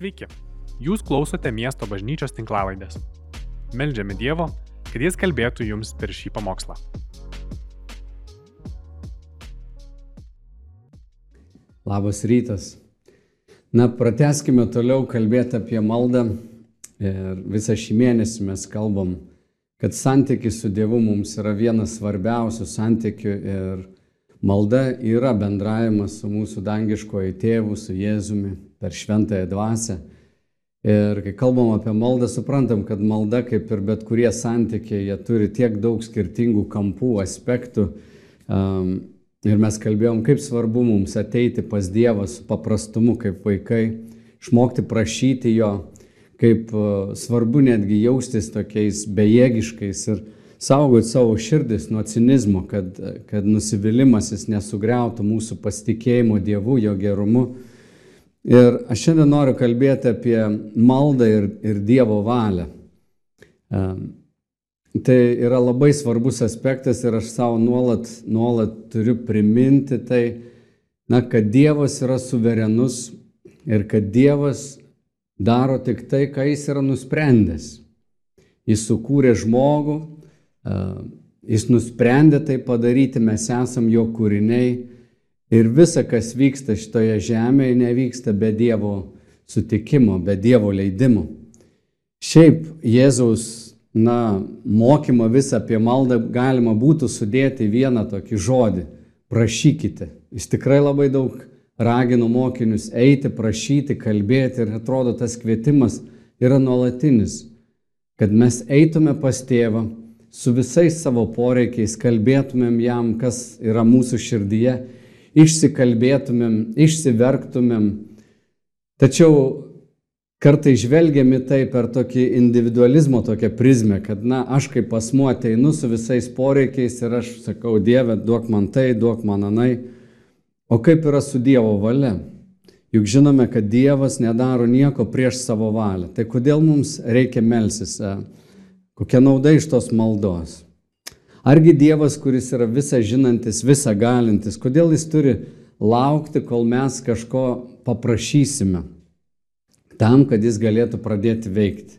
Sveiki, jūs klausote miesto bažnyčios tinklavaidės. Meldžiame Dievo, kad Jis kalbėtų jums per šį pamokslą. Labas rytas. Na, prateskime toliau kalbėti apie maldą. Ir visą šį mėnesį mes kalbam, kad santykis su Dievu mums yra vienas svarbiausių santykių ir malda yra bendravimas su mūsų dangiškoju tėvu, su Jėzumi per šventąją dvasę. Ir kai kalbam apie maldą, suprantam, kad malda, kaip ir bet kurie santykiai, jie turi tiek daug skirtingų kampų, aspektų. Um, Ir mes kalbėjom, kaip svarbu mums ateiti pas Dievą su paprastumu kaip vaikai, išmokti prašyti Jo, kaip svarbu netgi jaustis tokiais bejėgiškais ir saugoti savo širdis nuo cinizmo, kad, kad nusivylimas jis nesugriautų mūsų pasitikėjimo Dievu, Jo gerumu. Ir aš šiandien noriu kalbėti apie maldą ir, ir Dievo valią. Tai yra labai svarbus aspektas ir aš savo nuolat, nuolat turiu priminti tai, na, kad Dievas yra suverenus ir kad Dievas daro tik tai, ką jis yra nusprendęs. Jis sukūrė žmogų, jis nusprendė tai padaryti, mes esam jo kūriniai ir visa, kas vyksta šitoje žemėje, nevyksta be Dievo sutikimo, be Dievo leidimo. Šiaip Jėzaus na, mokymą visą apie maldą galima būtų sudėti vieną tokį žodį - prašykite. Jis tikrai labai daug ragino mokinius eiti, prašyti, kalbėti ir atrodo tas kvietimas yra nuolatinis, kad mes eitume pas tėvą su visais savo poreikiais, kalbėtumėm jam, kas yra mūsų širdyje, išsikalbėtumėm, išsiverktumėm. Tačiau kartai žvelgiami tai per tokį individualizmo tokią prizmę, kad, na, aš kaip asmuo ateinu su visais poreikiais ir aš sakau, Dieve, duok man tai, duok man anai. O kaip yra su Dievo valia? Juk žinome, kad Dievas nedaro nieko prieš savo valią. Tai kodėl mums reikia melsis? Kokia nauda iš tos maldos? Argi Dievas, kuris yra visa žinantis, visa galintis, kodėl jis turi laukti, kol mes kažko paprašysime? tam, kad jis galėtų pradėti veikti.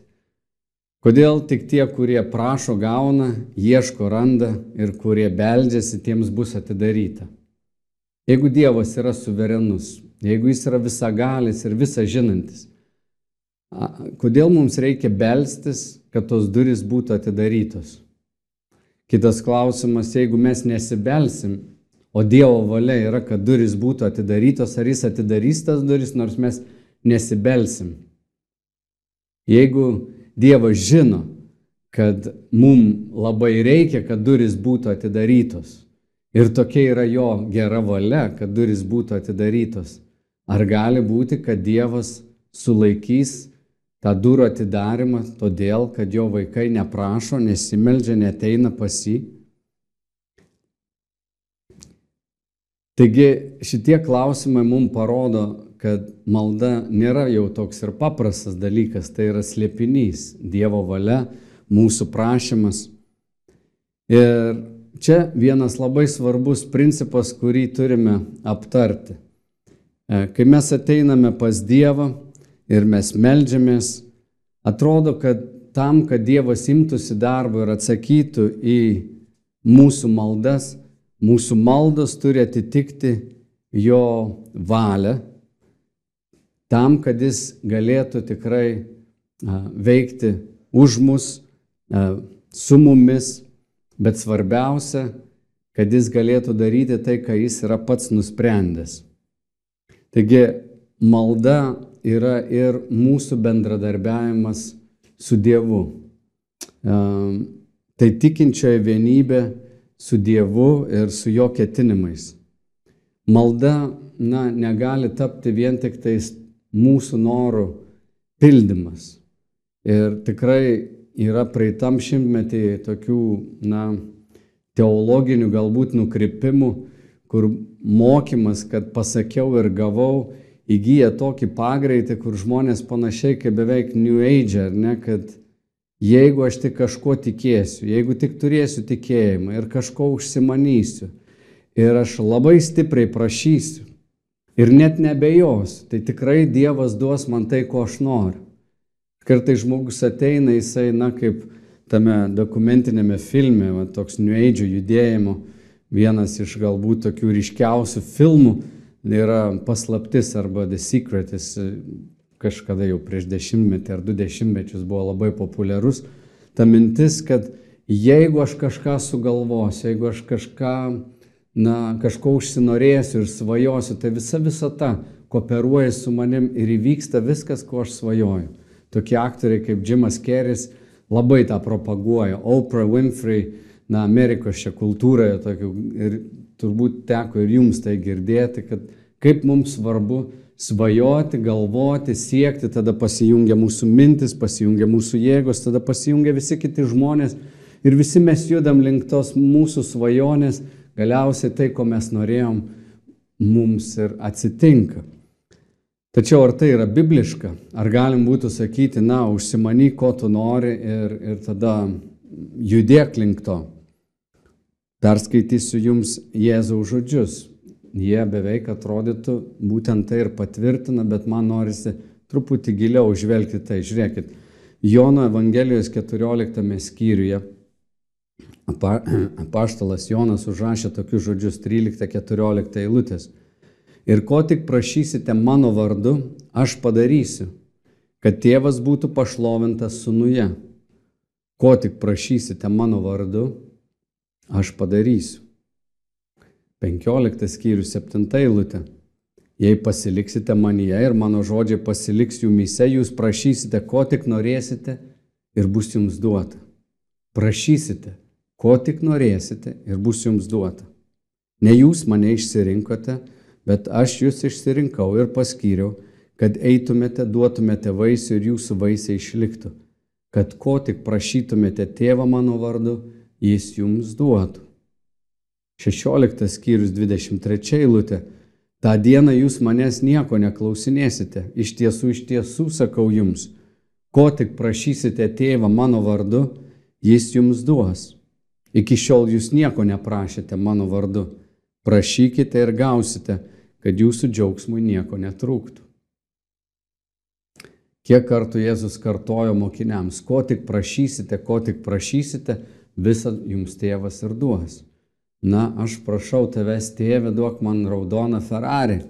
Kodėl tik tie, kurie prašo, gauna, ieško, randa ir kurie beldžiasi, tiems bus atidaryta. Jeigu Dievas yra suverenus, jeigu jis yra visagalis ir visa žinantis, kodėl mums reikia belstis, kad tos durys būtų atidarytos? Kitas klausimas, jeigu mes nesibelsim, o Dievo valia yra, kad durys būtų atidarytos, ar jis atidarys tas durys, nors mes nesibelsim. Jeigu Dievas žino, kad mum labai reikia, kad duris būtų atidarytos ir tokia yra jo gera valia, kad duris būtų atidarytos, ar gali būti, kad Dievas sulaikys tą durų atidarimą todėl, kad jo vaikai neprašo, nesimeldžia, neteina pas jį? Taigi šitie klausimai mums parodo, kad malda nėra jau toks ir paprastas dalykas, tai yra slėpinys, Dievo valia, mūsų prašymas. Ir čia vienas labai svarbus principas, kurį turime aptarti. E, kai mes ateiname pas Dievą ir mes melžiamės, atrodo, kad tam, kad Dievas imtųsi darbo ir atsakytų į mūsų maldas, mūsų maldos turi atitikti jo valią. Tam, kad jis galėtų tikrai veikti už mus, su mumis, bet svarbiausia, kad jis galėtų daryti tai, ką jis yra pats nusprendęs. Taigi malda yra ir mūsų bendradarbiavimas su Dievu. Tai tikinčioje vienybė su Dievu ir su jo ketinimais. Malda na, negali tapti vien tik tais mūsų norų pildymas. Ir tikrai yra praeitam šimtmetį tokių, na, teologinių galbūt nukrypimų, kur mokymas, kad pasakiau ir gavau, įgyja tokį pagreitį, kur žmonės panašiai kaip beveik New Age, ar ne, kad jeigu aš tik kažko tikėsiu, jeigu tik turėsiu tikėjimą ir kažko užsimanysiu, ir aš labai stipriai prašysiu, ir net nebejos, tai tikrai Dievas duos man tai, ko aš noriu. Kartai žmogus ateina, jisai, na, kaip tame dokumentinėme filme, va, toks New Age judėjimo, vienas iš galbūt tokių ryškiausių filmų yra paslaptis arba The Secret, jis kažkada jau prieš dešimtmetį ar du dešimtmečius buvo labai populiarus. Ta mintis, kad jeigu aš kažką sugalvosiu, jeigu aš kažką na, kažko užsinorėsiu ir svajosiu, tai visa visata kooperuoja su manim ir įvyksta viskas, ko aš svajoju. Tokie aktoriai kaip Jimas Keris labai tą propaguoja. Oprah Winfrey, na, Amerikos čia kultūroje tokių ir turbūt teko ir jums tai girdėti, kad kaip mums svarbu svajoti, galvoti, siekti, tada pasijungia mūsų mintis, pasijungia mūsų jėgos, tada pasijungia visi kiti žmonės ir visi mes judam link tos mūsų svajonės galiausiai tai, ko mes norėjom, mums ir atsitinka. Tačiau ar tai yra bibliška? Ar galim būtų sakyti, na, užsimany, ko tu nori ir, ir tada judėk link to. Perskaitysiu jums Jėzaus žodžius. Jie beveik atrodytų būtent tai ir patvirtina, bet man norisi truputį giliau žvelgti tai. Žiūrėkit, Jono Evangelijos 14 skyriuje apaštalas Jonas užrašė tokius žodžius 13-14 eilutės. Ir ko tik prašysite mano vardu, aš padarysiu, kad tėvas būtų pašlovintas sunuje. Ko tik prašysite mano vardu, aš padarysiu. 15 skyrius 7 eilutė. Jei pasiliksite manyje ir mano žodžiai pasiliks jumise, jūs prašysite, ko tik norėsite ir bus jums duota. Prašysite ko tik norėsite ir bus jums duota. Ne jūs mane išsirinkote, bet aš jūs išsirinkau ir paskyriau, kad eitumėte, duotumėte vaisių ir jūsų vaisiai išliktų, kad ko tik prašytumėte tėvą mano vardu, jis jums duotų. 16 skyrius 23 eilutė. Ta diena jūs manęs nieko neklausinėsite. Iš tiesų, iš tiesų sakau jums, ko tik prašysite tėvą mano vardu, jis jums duos. Iki šiol jūs nieko neprašėte mano vardu. Prašykite ir gausite, kad jūsų džiaugsmui nieko netrūktų. Kiek kartų Jėzus kartojo mokiniams, ko tik prašysite, ko tik prašysite, visą jums tėvas ir duos. Na, aš prašau tavęs, tėve, duok man raudoną Ferrari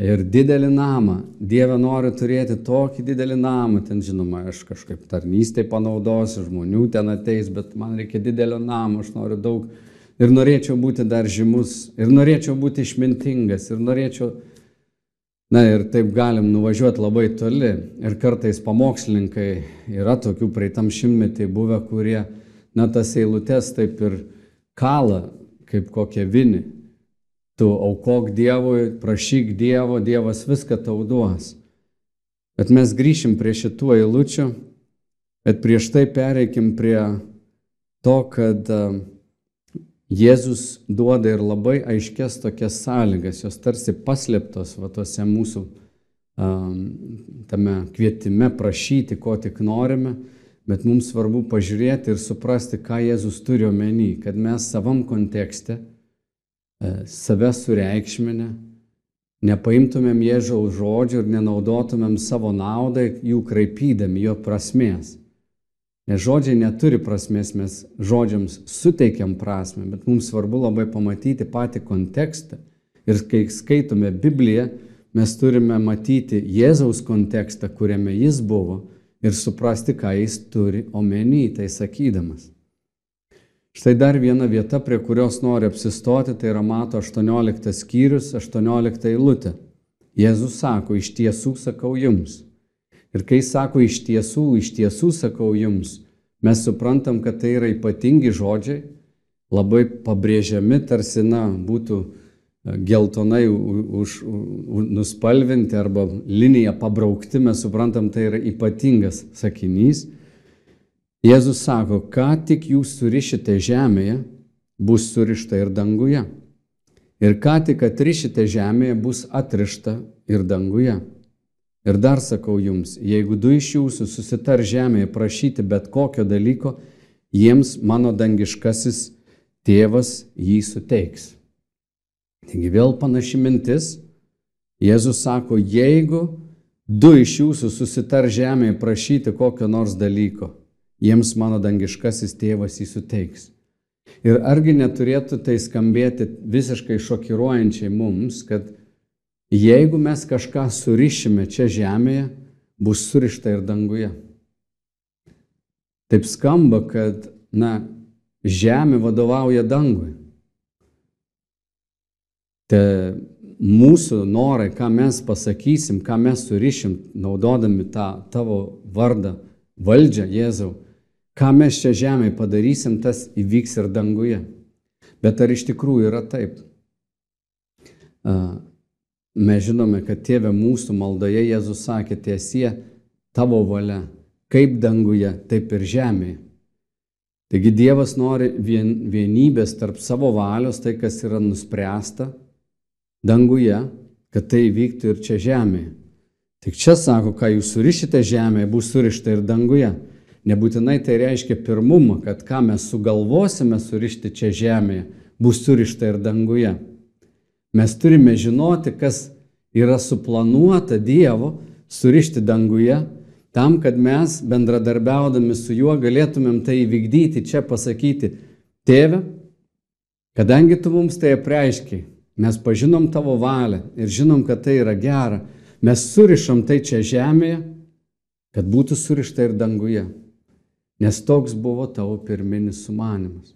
ir didelį namą. Dieve noriu turėti tokį didelį namą, ten žinoma, aš kažkaip tarnystėj panaudosiu, žmonių ten ateis, bet man reikia didelio namo, aš noriu daug ir norėčiau būti dar žymus, ir norėčiau būti išmintingas, ir norėčiau, na ir taip galim nuvažiuoti labai toli. Ir kartais pamokslininkai yra tokių praeitam šimtmetį buvę, kurie, na tas eilutes taip ir kala kaip kokią vinį tu aukok Dievui, prašyk Dievo, Dievas viską tau duos. Bet mes grįšim prie šitų eilučių, bet prieš tai pereikim prie to, kad Jėzus duoda ir labai aiškės tokias sąlygas, jos tarsi paslėptos va tuose mūsų tame kvietime prašyti, ko tik norime, bet mums svarbu pažiūrėti ir suprasti, ką Jėzus turi omeny, kad mes savam kontekste E, save sureikšminę, nepaimtumėm Jėzaus žodžių ir nenaudotumėm savo naudai, jų kraipydami jo prasmės. Nes žodžiai neturi prasmės, mes žodžiams suteikiam prasme, bet mums svarbu labai pamatyti patį kontekstą. Ir kai skaitome Bibliją, mes turime matyti Jėzaus kontekstą, kuriame jis buvo ir suprasti, ką jis turi omeny, tai sakydamas. Štai dar viena vieta, prie kurios noriu apsistoti, tai yra Mato 18 skyrius, 18 eilutė. Jėzus sako, iš tiesų sakau jums. Ir kai sako iš tiesų, iš tiesų sakau jums, mes suprantam, kad tai yra ypatingi žodžiai, labai pabrėžiami, tarsi, na, būtų geltonai už, už, nuspalvinti arba liniją pabraukti, mes suprantam, tai yra ypatingas sakinys. Jėzus sako, ką tik jūs surišite žemėje, bus surišta ir danguje. Ir ką tik atrišite žemėje, bus atrišta ir danguje. Ir dar sakau jums, jeigu du iš jūsų susitar žemėje prašyti bet kokio dalyko, jiems mano dangiškasis tėvas jį suteiks. Taigi vėl panaši mintis, Jėzus sako, jeigu du iš jūsų susitar žemėje prašyti kokio nors dalyko, jiems mano dangiškasis tėvas jį suteiks. Ir argi neturėtų tai skambėti visiškai šokiruojančiai mums, kad jeigu mes kažką surišime čia žemėje, bus surišta ir danguje. Taip skamba, kad, na, žemė vadovauja dangui. Te mūsų norai, ką mes pasakysim, ką mes surišim, naudodami tą tavo vardą, valdžią Jėzau, ką mes čia žemėje padarysim, tas įvyks ir danguje. Bet ar iš tikrųjų yra taip? Mes žinome, kad tėvė mūsų maldoje Jėzus sakė tiesie tavo valia, kaip danguje, taip ir žemėje. Taigi Dievas nori vien, vienybės tarp savo valios, tai kas yra nuspręsta danguje, kad tai vyktų ir čia žemėje. Tik čia sako, ką jūs surišite žemėje, bus surišta ir danguje. Nebūtinai tai reiškia pirmumą, kad ką mes sugalvosime surišti čia žemėje, bus surišta ir danguje. Mes turime žinoti, kas yra suplanuota Dievo surišti danguje, tam, kad mes bendradarbiaudami su juo galėtumėm tai įvykdyti, čia pasakyti, tėve, kadangi tu mums tai apreiškiai, mes pažinom tavo valią ir žinom, kad tai yra gera, mes surišom tai čia žemėje, kad būtų surišta ir danguje. Nes toks buvo tavo pirminis sumanimas.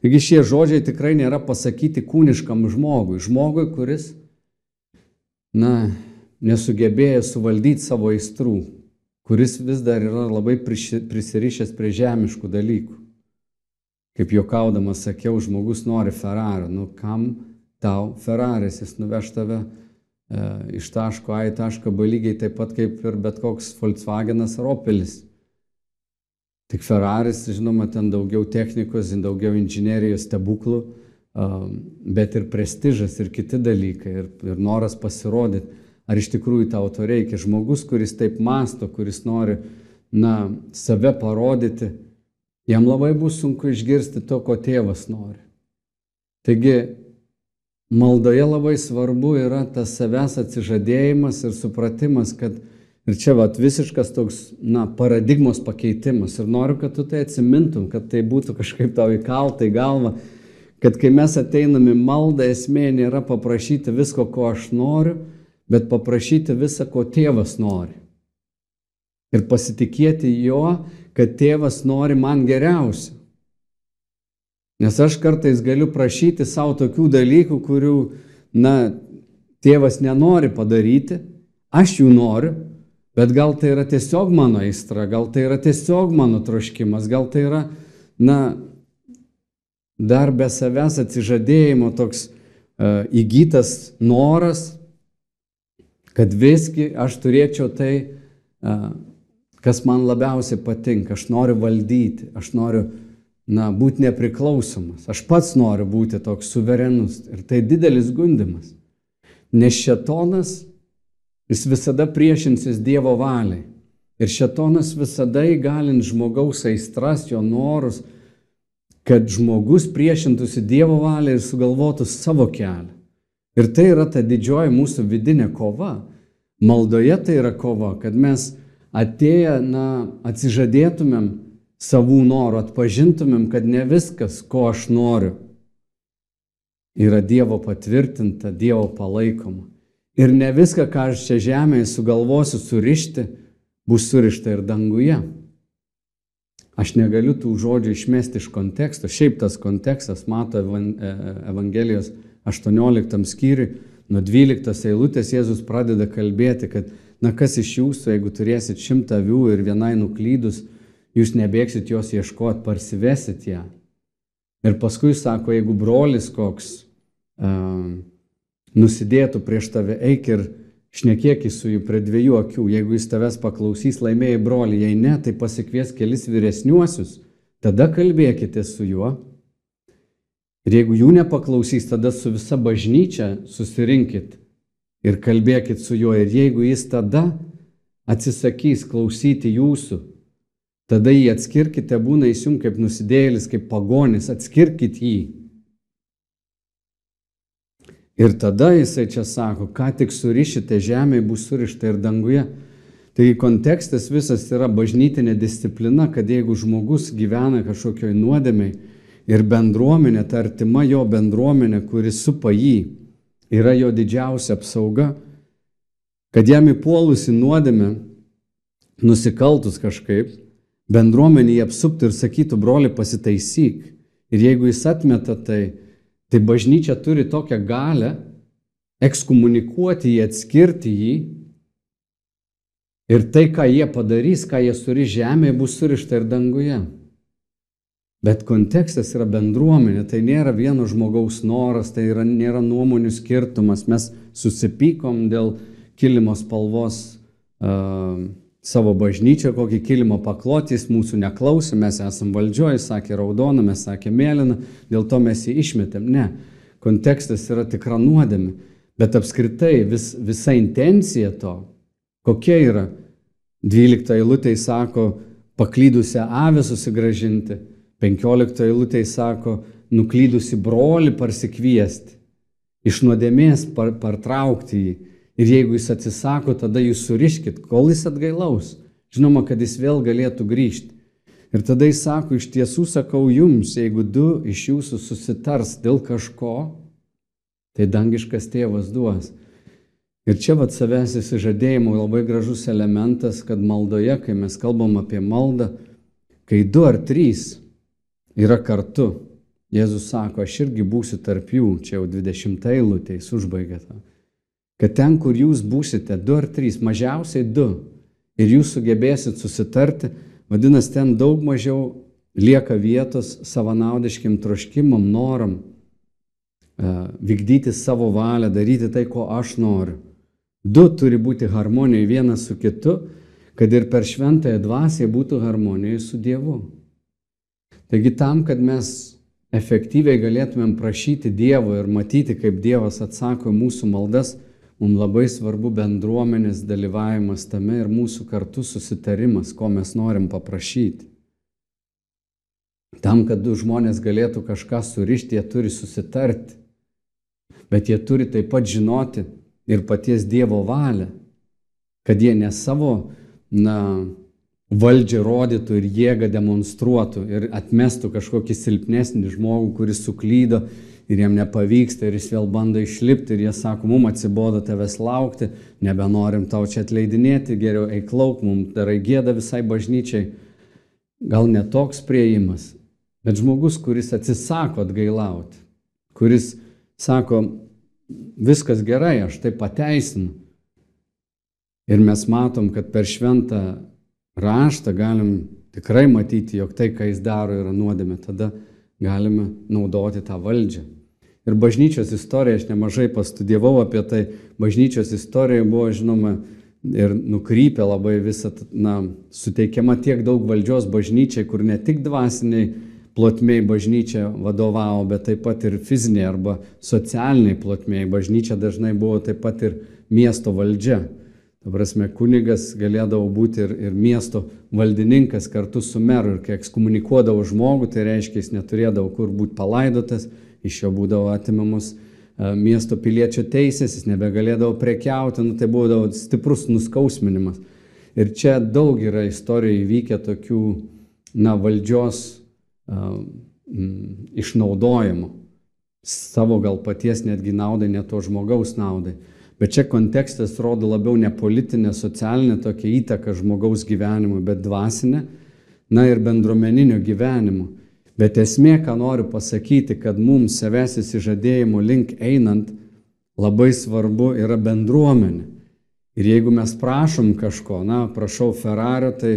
Taigi šie žodžiai tikrai nėra pasakyti kūniškam žmogui, žmogui, kuris, na, nesugebėjo suvaldyti savo aistrų, kuris vis dar yra labai prisirišęs prie žemiškų dalykų. Kaip juokaudamas sakiau, žmogus nori Ferrari, nu kam tau Ferraris, jis nuveš tave e, iš taško A į tašką B lygiai taip pat kaip ir bet koks Volkswagenas ar Opelis. Tik Ferraris, žinoma, ten daugiau technikos, daugiau inžinierijos stebuklų, bet ir prestižas ir kiti dalykai, ir, ir noras pasirodyti, ar iš tikrųjų tau to reikia. Žmogus, kuris taip masto, kuris nori, na, save parodyti, jam labai bus sunku išgirsti to, ko tėvas nori. Taigi, maldoje labai svarbu yra tas savęs atsižadėjimas ir supratimas, kad Ir čia vat, visiškas toks, na, paradigmos pakeitimas. Ir noriu, kad tu tai atsimintum, kad tai būtų kažkaip tau įkalta į galvą, kad kai mes ateiname maldą, esmė nėra paprašyti visko, ko aš noriu, bet paprašyti visą, ko tėvas nori. Ir pasitikėti jo, kad tėvas nori man geriausio. Nes aš kartais galiu prašyti savo tokių dalykų, kurių, na, tėvas nenori padaryti, aš jų noriu, Bet gal tai yra tiesiog mano aistra, gal tai yra tiesiog mano troškimas, gal tai yra, na, dar be savęs atsižadėjimo toks uh, įgytas noras, kad visgi aš turėčiau tai, uh, kas man labiausiai patinka. Aš noriu valdyti, aš noriu, na, būti nepriklausomas, aš pats noriu būti toks suverenus. Ir tai didelis gundimas. Nes šetonas Jis visada priešinsis Dievo valiai. Ir šetonas visada įgalint žmogaus aistras, jo norus, kad žmogus priešintųsi Dievo valiai ir sugalvotų savo kelią. Ir tai yra ta didžioji mūsų vidinė kova. Maldoje tai yra kova, kad mes atėję, na, atsižadėtumėm savų norų, atpažintumėm, kad ne viskas, ko aš noriu, yra Dievo patvirtinta, Dievo palaikoma. Ir ne viską, ką aš čia žemėje sugalvosiu surišti, bus surišta ir danguje. Aš negaliu tų žodžių išmesti iš konteksto. Šiaip tas kontekstas mato e, Evangelijos 18 skyriui, nuo 12 eilutės Jėzus pradeda kalbėti, kad na kas iš jūsų, jeigu turėsit šimtą avių ir vienai nuklydus, jūs nebėgsit jos ieškoti, parsivesit ją. Ir paskui sako, jeigu brolis koks, uh, nusidėtų prieš tave, eik ir šnekėk su jų prie dviejų akių. Jeigu jis tavęs paklausys, laimėjai brolį, jei ne, tai pasikvies kelis vyresniuosius, tada kalbėkite su juo. Ir jeigu jų nepaklausys, tada su visa bažnyčia susirinkit ir kalbėkit su juo. Ir jeigu jis tada atsisakys klausyti jūsų, tada jį atskirkite, būna jis jums kaip nusidėlis, kaip pagonis, atskirkit jį Ir tada jisai čia sako, ką tik surišite žemėje, bus surišta ir danguje. Taigi kontekstas visas yra bažnytinė disciplina, kad jeigu žmogus gyvena kažkokioj nuodėmiai ir bendruomenė, ta artima jo bendruomenė, kuris supa jį, yra jo didžiausia apsauga, kad jam įpuolusi nuodėmė, nusikaltus kažkaip, bendruomenį apsuptų ir sakytų, broli, pasitaisyk. Ir jeigu jis atmeta tai, tai bažnyčia turi tokią galę ekskomunikuoti jį, atskirti jį. Ir tai, ką jie padarys, ką jie suri žemėje, bus surišta ir danguje. Bet kontekstas yra bendruomenė, tai nėra vieno žmogaus noras, tai yra, nėra nuomonių skirtumas. Mes susipykom dėl kilimo spalvos uh, savo bažnyčią, kokį kilimą pakloti, jis mūsų neklausė, mes esam valdžioje, sakė raudoną, mes sakė mėlyną, dėl to mes jį išmetėm. Ne, kontekstas yra tikra nuodėmė, bet apskritai vis, visa intencija to, kokia yra. 12 eilutė sako, paklydusią avę susigražinti, 15 eilutė sako, nuklydusi broli parsikviesti, iš nuodėmės par, partraukti jį. Ir jeigu jis atsisako, tada jūs suriškit, kol jis atgailaus. Žinoma, kad jis vėl galėtų grįžti. Ir tada jis sako, iš tiesų sakau jums, jeigu du iš jūsų susitars dėl kažko, tai dangiškas tėvas duos. Ir čia vad savęs įsižadėjimo labai gražus elementas, kad maldoje, kai mes kalbam apie maldą, kai du ar trys yra kartu, Jėzus sako, aš irgi būsiu tarp jų, čia jau 20 eilutė, jis užbaigė tą kad ten, kur jūs būsite, du ar trys, mažiausiai du, ir jūs sugebėsit susitarti, vadinasi, ten daug mažiau lieka vietos savanaudiškim troškimam, noram, vykdyti savo valią, daryti tai, ko aš noriu. Du turi būti harmonijoje vienas su kitu, kad ir per šventąją dvasę būtų harmonijoje su Dievu. Taigi tam, kad mes efektyviai galėtumėm prašyti Dievo ir matyti, kaip Dievas atsako mūsų maldas, Mums labai svarbu bendruomenės dalyvavimas tame ir mūsų kartu susitarimas, ko mes norim paprašyti. Tam, kad du žmonės galėtų kažką surišti, jie turi susitarti. Bet jie turi taip pat žinoti ir paties Dievo valią, kad jie ne savo na, valdžią rodytų ir jėgą demonstruotų ir atmestų kažkokį silpnesnį žmogų, kuris suklydo ir jiem nepavyksta ir jis vėl bando išlipti ir jie sako, mum atsibodo tavęs laukti, nebenorim tau čia atleidinėti, geriau eik lauk, mum darai gėdą visai bažnyčiai. Gal netoks prieimas, bet žmogus, kuris atsisako atgailauti, kuris sako, viskas gerai, aš tai pateisinu. Ir mes matom, kad per šventą raštą galim tikrai matyti, jog tai, ką jis daro, yra nuodėmė. Tada galime naudoti tą valdžią. Ir bažnyčios istorija, aš nemažai pastudijavau apie tai, bažnyčios istorija buvo, žinoma, ir nukrypė labai visą, na, suteikiama tiek daug valdžios bažnyčiai, kur ne tik dvasiniai plotmiai bažnyčia vadovavo, bet taip pat ir fiziniai arba socialiniai plotmiai. Bažnyčia dažnai buvo taip pat ir miesto valdžia. Ta prasme, kunigas galėdavo būti ir, ir miesto valdininkas kartu su meru ir kai ekskomunikuodavo žmogų, tai reiškia, jis neturėdavo kur būti palaidotas, iš jo būdavo atimamos e, miesto piliečio teisės, jis nebegalėdavo prekiauti, nu, tai būdavo stiprus nuskausminimas. Ir čia daug yra istorijoje įvykę tokių, na, valdžios uh, m, išnaudojimo, savo gal paties netgi naudai, ne to žmogaus naudai. Bet čia kontekstas rodo labiau ne politinę, socialinę tokią įtaką žmogaus gyvenimui, bet dvasinę, na ir bendruomeninio gyvenimo. Bet esmė, ką noriu pasakyti, kad mums savęs įsižadėjimo link einant labai svarbu yra bendruomenė. Ir jeigu mes prašom kažko, na, prašau Ferrario, tai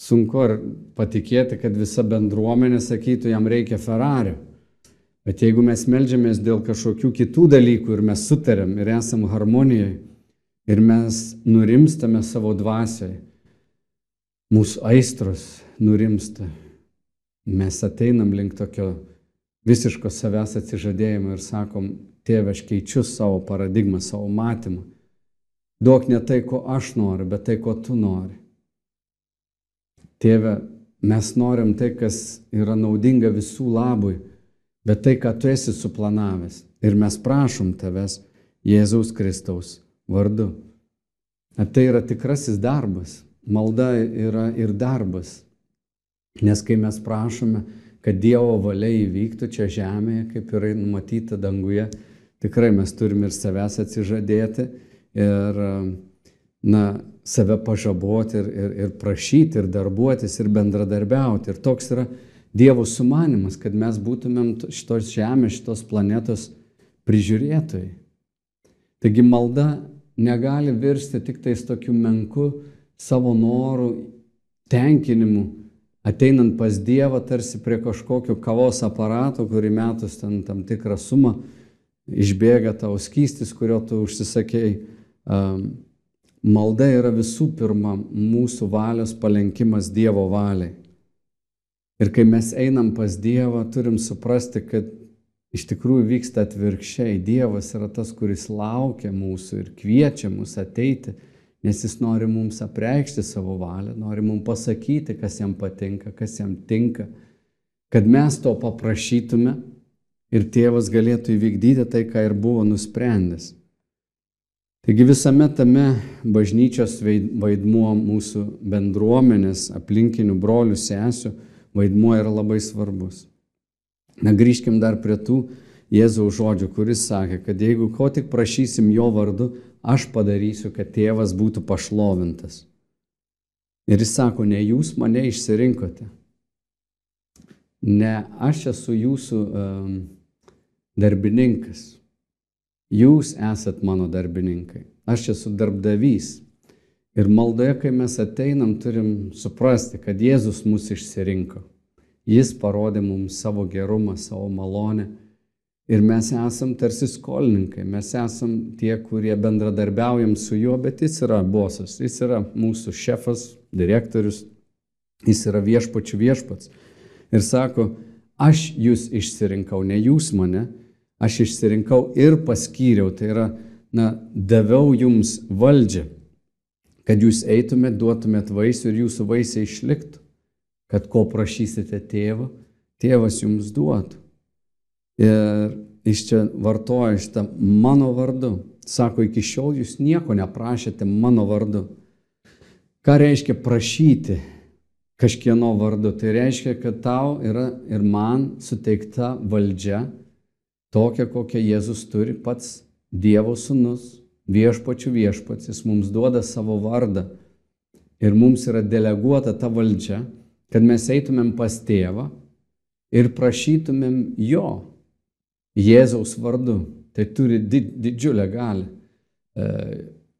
sunku ar patikėti, kad visa bendruomenė sakytų, jam reikia Ferrario. Bet jeigu mes melžiamės dėl kažkokių kitų dalykų ir mes sutarėm ir esam harmonijoje ir mes nurimstame savo dvasiai, mūsų aistros nurimsta, mes ateinam link tokio visiško savęs atsižadėjimo ir sakom, tėve, aš keičiu savo paradigmą, savo matymą. Duok ne tai, ko aš noriu, bet tai, ko tu nori. Tėve, mes norim tai, kas yra naudinga visų labui, bet tai, ką tu esi suplanavęs. Ir mes prašom tavęs Jėzaus Kristaus vardu. Tai yra tikrasis darbas. Malda yra ir darbas. Nes kai mes prašome, kad Dievo valia įvyktų čia žemėje, kaip yra numatyta danguje, tikrai mes turime ir savęs atsižadėti ir na, save pažaboti ir, ir, ir prašyti, ir darbuotis, ir bendradarbiauti. Ir toks yra Dievo sumanimas, kad mes būtumėm šitos žemės, šitos planetos prižiūrėtojai. Taigi malda negali virsti tik tais tokiu menku savo norų tenkinimu, ateinant pas Dievą tarsi prie kažkokio kavos aparato, kurį metus ten tam tikrą sumą išbėga tau skystis, kurio tu užsisakėjai. Malda yra visų pirma mūsų valios palenkimas Dievo valiai. Ir kai mes einam pas Dievą, turim suprasti, kad iš tikrųjų vyksta atvirkščiai. Dievas yra tas, kuris laukia mūsų ir kviečia mus ateiti, nes jis nori mums apreikšti savo valią, nori mums pasakyti, kas jam patinka, kas jam tinka, kad mes to paprašytume ir tėvas galėtų įvykdyti tai, ką ir buvo nusprendęs. Taigi visame tame bažnyčios vaidmuo mūsų bendruomenės, aplinkinių brolių, sesijų, vaidmuo yra labai svarbus. Na grįžkim dar prie tų Jėzaus žodžių, kuris sakė, kad jeigu ko tik prašysim jo vardu, aš padarysiu, kad tėvas būtų pašlovintas. Ir jis sako, ne jūs mane išsirinkote. Ne aš esu jūsų um, darbininkas. Jūs esat mano darbininkai. Aš esu darbdavys. Ir maldoje, kai mes ateinam, turim suprasti, kad Jėzus mus išsirinko. Jis parodė mums savo gerumą, savo malonę. Ir mes esam tarsi skolininkai, mes esam tie, kurie bendradarbiaujam su juo, bet jis yra bosas, jis yra mūsų šefas, direktorius, jis yra viešpačių viešpats. Ir sako, aš jūs išsirinkau, ne jūs mane, aš išsirinkau ir paskyriau, tai yra, na, daviau jums valdžią kad jūs eitumėt, duotumėt vaisių ir jūsų vaisiai išliktų, kad ko prašysite tėvą, tėvas jums duotų. Ir iš čia vartoja šitą mano vardu. Sako, iki šiol jūs nieko neprašėte mano vardu. Ką reiškia prašyti kažkieno vardu? Tai reiškia, kad tau yra ir man suteikta valdžia, tokia, kokią Jėzus turi pats Dievo sūnus, viešpačių viešpats, jis mums duoda savo vardą ir mums yra deleguota ta valdžia, kad mes eitumėm pas tėvą ir prašytumėm jo Jėzaus vardu. Tai turi did, didžiulę galę. E,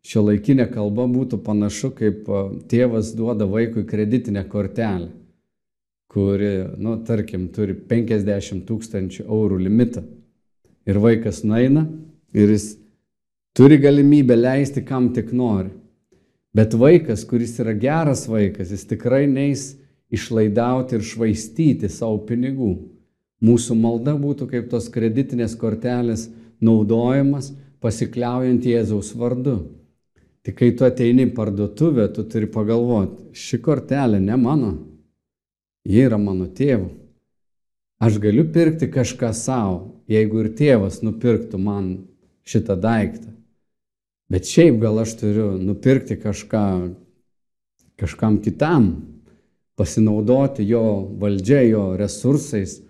Šio laikinė kalba būtų panašu, kaip e, tėvas duoda vaikui kreditinę kortelę, kuri, nu, tarkim, turi 50 tūkstančių eurų limitą. Ir vaikas naina ir jis turi galimybę leisti kam tik nori. Bet vaikas, kuris yra geras vaikas, jis tikrai neis išlaidauti ir švaistyti savo pinigų. Mūsų malda būtų kaip tos kreditinės kortelės naudojimas pasikliaujant Jėzaus vardu. Tik kai tu ateini į parduotuvę, tu turi pagalvoti, ši kortelė ne mano, ji yra mano tėvo. Aš galiu pirkti kažką savo, jeigu ir tėvas nupirktų man šitą daiktą. Bet šiaip gal aš turiu nupirkti kažką kažkam kitam, pasinaudoti jo valdžia, jo resursais,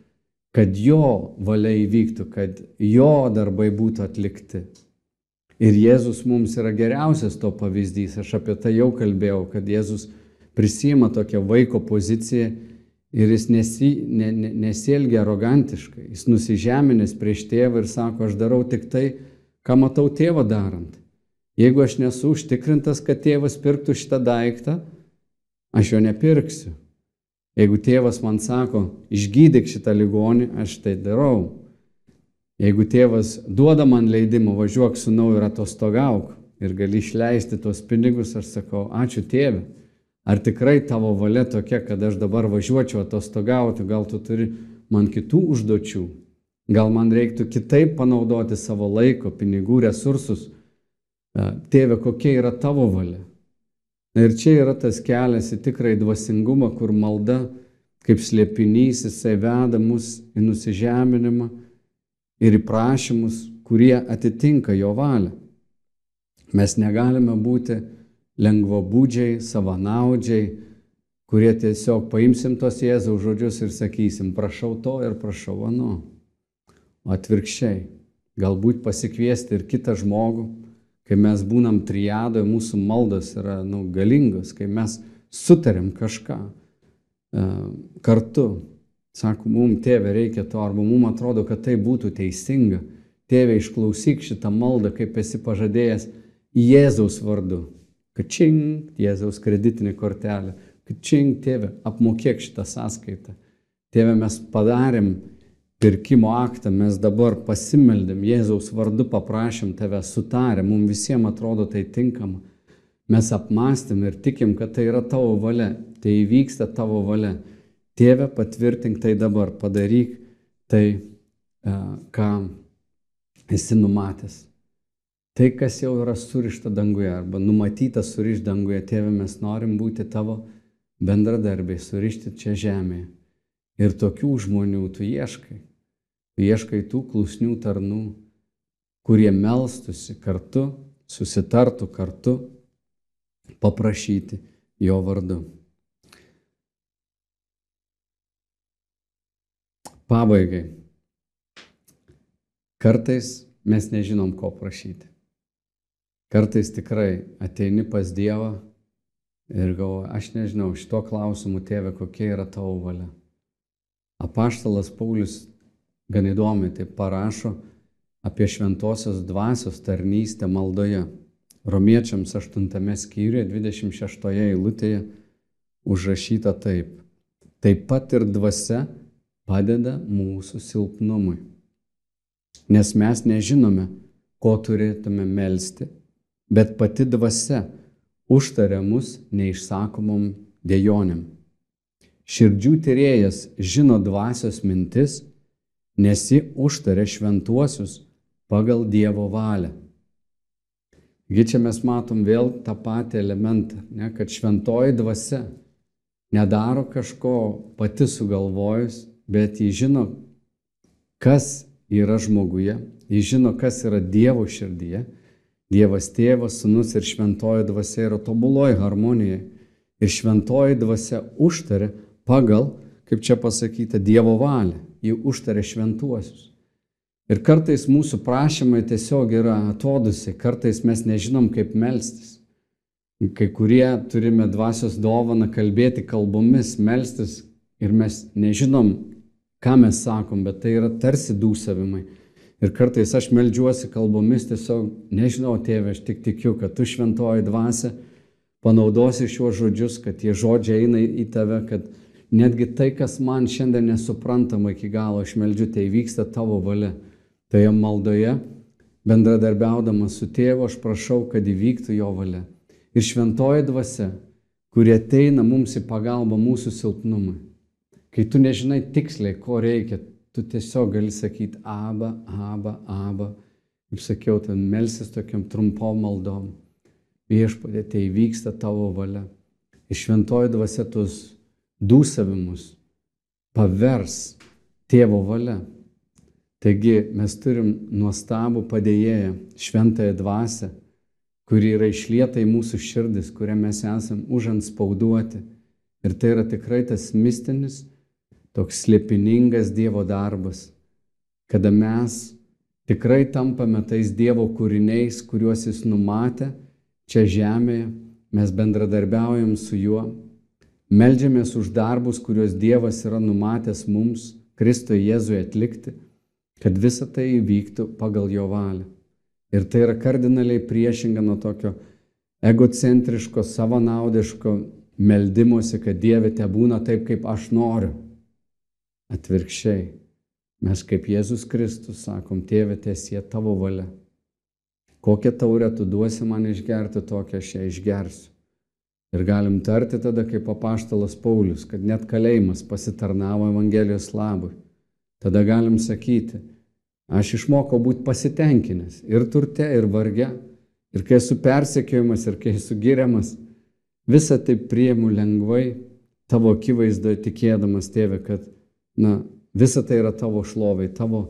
kad jo valia įvyktų, kad jo darbai būtų atlikti. Ir Jėzus mums yra geriausias to pavyzdys. Aš apie tai jau kalbėjau, kad Jėzus prisima tokią vaiko poziciją ir jis nesi, ne, ne, nesielgia arogantiškai. Jis nusižeminės prieš tėvą ir sako, aš darau tik tai, ką matau tėvą darant. Jeigu aš nesu užtikrintas, kad tėvas pirktų šitą daiktą, aš jo nepirksiu. Jeigu tėvas man sako, išgydyk šitą ligonį, aš tai darau. Jeigu tėvas duoda man leidimą, važiuok su nau ir atostogauk ir gali išleisti tos pinigus, aš sakau, ačiū tėvė. Ar tikrai tavo valia tokia, kad aš dabar važiuočiau atostogauti, gal tu turi man kitų užduočių, gal man reiktų kitaip panaudoti savo laiko, pinigų, resursus, Tėve, kokia yra tavo valia. Ir čia yra tas kelias į tikrąjį dvasingumą, kur malda kaip slėpinys jisai veda mus į nusižeminimą ir į prašymus, kurie atitinka jo valią. Mes negalime būti lengvabūdžiai, savanaudžiai, kurie tiesiog paimsim tos Jėzaus žodžius ir sakysim, prašau to ir prašau ano. O atvirkščiai, galbūt pasikviesti ir kitą žmogų, kai mes būnam triadoje, mūsų maldos yra nu, galingos, kai mes sutarėm kažką uh, kartu. Sako, mums tėvė reikia to, arba mums atrodo, kad tai būtų teisinga. Tėvė, išklausyk šitą maldą, kaip esi pažadėjęs Jėzaus vardu. Kačing, Jėzaus kreditinė kortelė. Kačing, tėvė, apmokėk šitą sąskaitą. Tėvė, mes padarėm pirkimo aktą, mes dabar pasimeldėm, Jėzaus vardu paprašėm tave, sutarėm, mums visiems atrodo tai tinkama. Mes apmastėm ir tikim, kad tai yra tavo valia, tai įvyksta tavo valia. Tėve, patvirtink tai dabar, padaryk tai, e, ką esi numatęs. Tai, kas jau yra surišta danguje arba numatyta surišti danguje, tėve, mes norim būti tavo bendradarbiai, surišti čia žemėje. Ir tokių žmonių tu ieškai. Ieškai tų klusnių tarnų, kurie melstusi kartu, susitartų kartu, paprašyti jo vardu. Pabaigai. Kartais mes nežinom, ko prašyti. Kartais tikrai ateini pas Dievą ir galvoji, aš nežinau, šito klausimu, tėve, kokia yra tavo valia. Apaštalas Paulius gan įdomiai tai parašo apie šventosios dvasios tarnystę maldoje. Romiečiams 8 skyriuje 26 eilutėje užrašyta taip. Taip pat ir dvasia padeda mūsų silpnumui. Nes mes nežinome, ko turėtume melstį, bet pati dvasia užtaria mus neišsakomom dėjonėm. Širdžių tyrėjas žino dvasios mintis nes ji užtarė šventuosius pagal Dievo valią. Taigi čia mes matom vėl tą patį elementą, ne, kad šventoji dvasia nedaro kažko pati sugalvojus, bet jį žino, kas yra žmoguje, jį žino, kas yra Dievo širdyje. Dievas tėvas, sunus ir šventoji dvasia yra tobuloji harmonija. Ir šventoji dvasia užtarė pagal, kaip čia pasakyta, Dievo valią jį užtarė šventuosius. Ir kartais mūsų prašymai tiesiog yra atodusi, kartais mes nežinom, kaip melstis. Kai kurie turime dvasios dovaną kalbėti kalbomis, melstis ir mes nežinom, ką mes sakom, bet tai yra tarsi dūsavimai. Ir kartais aš melžiuosi kalbomis, tiesiog nežinau, tėve, aš tik tikiu, kad tu šventoji dvasia panaudosi šiuos žodžius, kad tie žodžiai eina į tave, kad Netgi tai, kas man šiandien nesuprantama iki galo, aš meldžiu, tai vyksta tavo valia. Toje maldoje, bendradarbiaudamas su tėvu, aš prašau, kad įvyktų jo valia. Ir šventoji dvasia, kurie ateina mums į pagalbą mūsų silpnumui. Kai tu nežinai tiksliai, ko reikia, tu tiesiog gali sakyti aba, aba, aba. Kaip sakiau, ten melsis tokiam trumpom maldom. Viešpatė, tai vyksta tavo valia. Ir šventoji dvasia tus dūsavimus pavers tėvo valia. Taigi mes turim nuostabų padėjėją, šventąją dvasę, kuri yra išlieta į mūsų širdis, kurią mes esam užanspauduoti. Ir tai yra tikrai tas mistinis, toks slėpiningas Dievo darbas, kada mes tikrai tampame tais Dievo kūriniais, kuriuos Jis numatė čia žemėje, mes bendradarbiaujam su juo Meldžiamės už darbus, kuriuos Dievas yra numatęs mums, Kristui Jėzui atlikti, kad visa tai įvyktų pagal jo valią. Ir tai yra kardinaliai priešinga nuo tokio egocentriško, savanaudiško meldimuose, kad Dieve te būna taip, kaip aš noriu. Atvirkščiai, mes kaip Jėzus Kristus sakom, Tėve, tiesie tavo valia. Kokią taurę tu duosi man išgerti, tokią aš ją išgersiu. Ir galim tarti tada kaip apaštalas Paulius, kad net kalėjimas pasitarnavo Evangelijos labui. Tada galim sakyti, aš išmokau būti pasitenkinęs ir turte, ir varge, ir kai esu persekiojamas, ir kai esu giriamas, visą tai priemu lengvai, tavo akivaizdoje tikėdamas, tėve, kad, na, visa tai yra tavo šlovai, tavo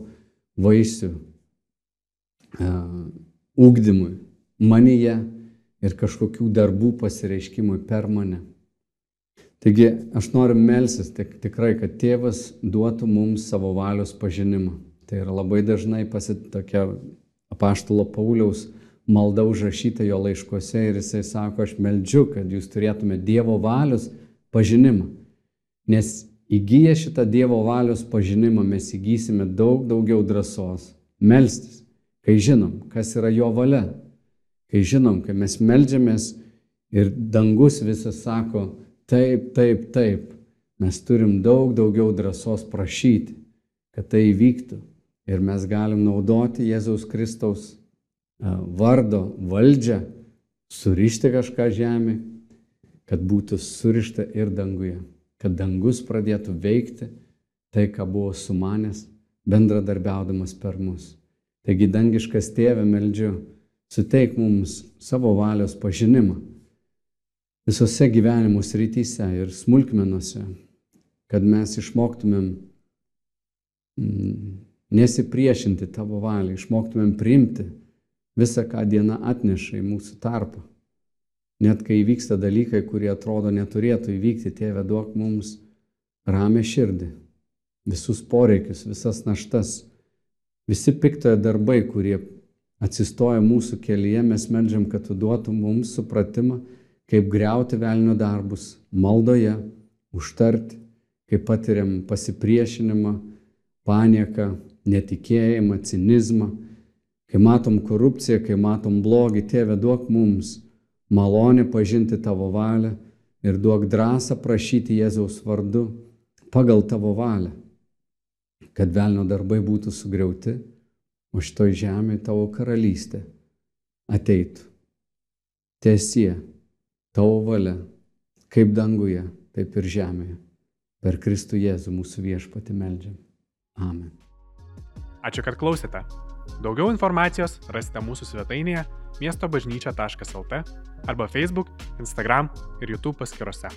vaisių uh, ūkdymui, manyje ir kažkokių darbų pasireiškimui per mane. Taigi aš noriu melsis tik, tikrai, kad tėvas duotų mums savo valios pažinimą. Tai yra labai dažnai pasit tokia apaštalo Pauliaus malda užrašyta jo laiškose ir jisai sako, aš meldžiu, kad jūs turėtumėte Dievo valios pažinimą. Nes įgyję šitą Dievo valios pažinimą mes įgysime daug daugiau drąsos melstis, kai žinom, kas yra jo valia. Kai žinom, kai mes melžiamės ir dangus visas sako, taip, taip, taip, mes turim daug daugiau drąsos prašyti, kad tai įvyktų. Ir mes galim naudoti Jėzaus Kristaus vardo valdžią, surišti kažką žemė, kad būtų surišta ir danguje, kad dangus pradėtų veikti tai, ką buvo sumanęs, bendradarbiaudamas per mus. Taigi dangiškas tėvė meldžiu, suteik mums savo valios pažinimą visose gyvenimo srityse ir smulkmenuose, kad mes išmoktumėm mm, nesipriešinti tavo valiai, išmoktumėm priimti visą, ką diena atneša į mūsų tarpą. Net kai įvyksta dalykai, kurie atrodo neturėtų įvykti, tėve duok mums ramę širdį, visus poreikius, visas naštas, visi piktojo darbai, kurie atsistoja mūsų kelyje, mes medžiam, kad tu duotum mums supratimą, kaip greuti velnio darbus maldoje, užtarti, kaip patiriam pasipriešinimą, panieką, netikėjimą, cinizmą, kai matom korupciją, kai matom blogį, tėve duok mums malonę pažinti tavo valią ir duok drąsą prašyti Jėzaus vardu pagal tavo valią, kad velnio darbai būtų sugriauti, o šitoj žemėje tavo karalystė ateitų. Tiesie tavo valia, kaip danguje, taip ir žemėje. Per Kristų Jėzų mūsų viešpati meldžiam. Amen. Ačiū, kad klausėte. Daugiau informacijos rasite mūsų svetainėje miestobažnyčia.lt arba Facebook, Instagram ir YouTube paskiruose.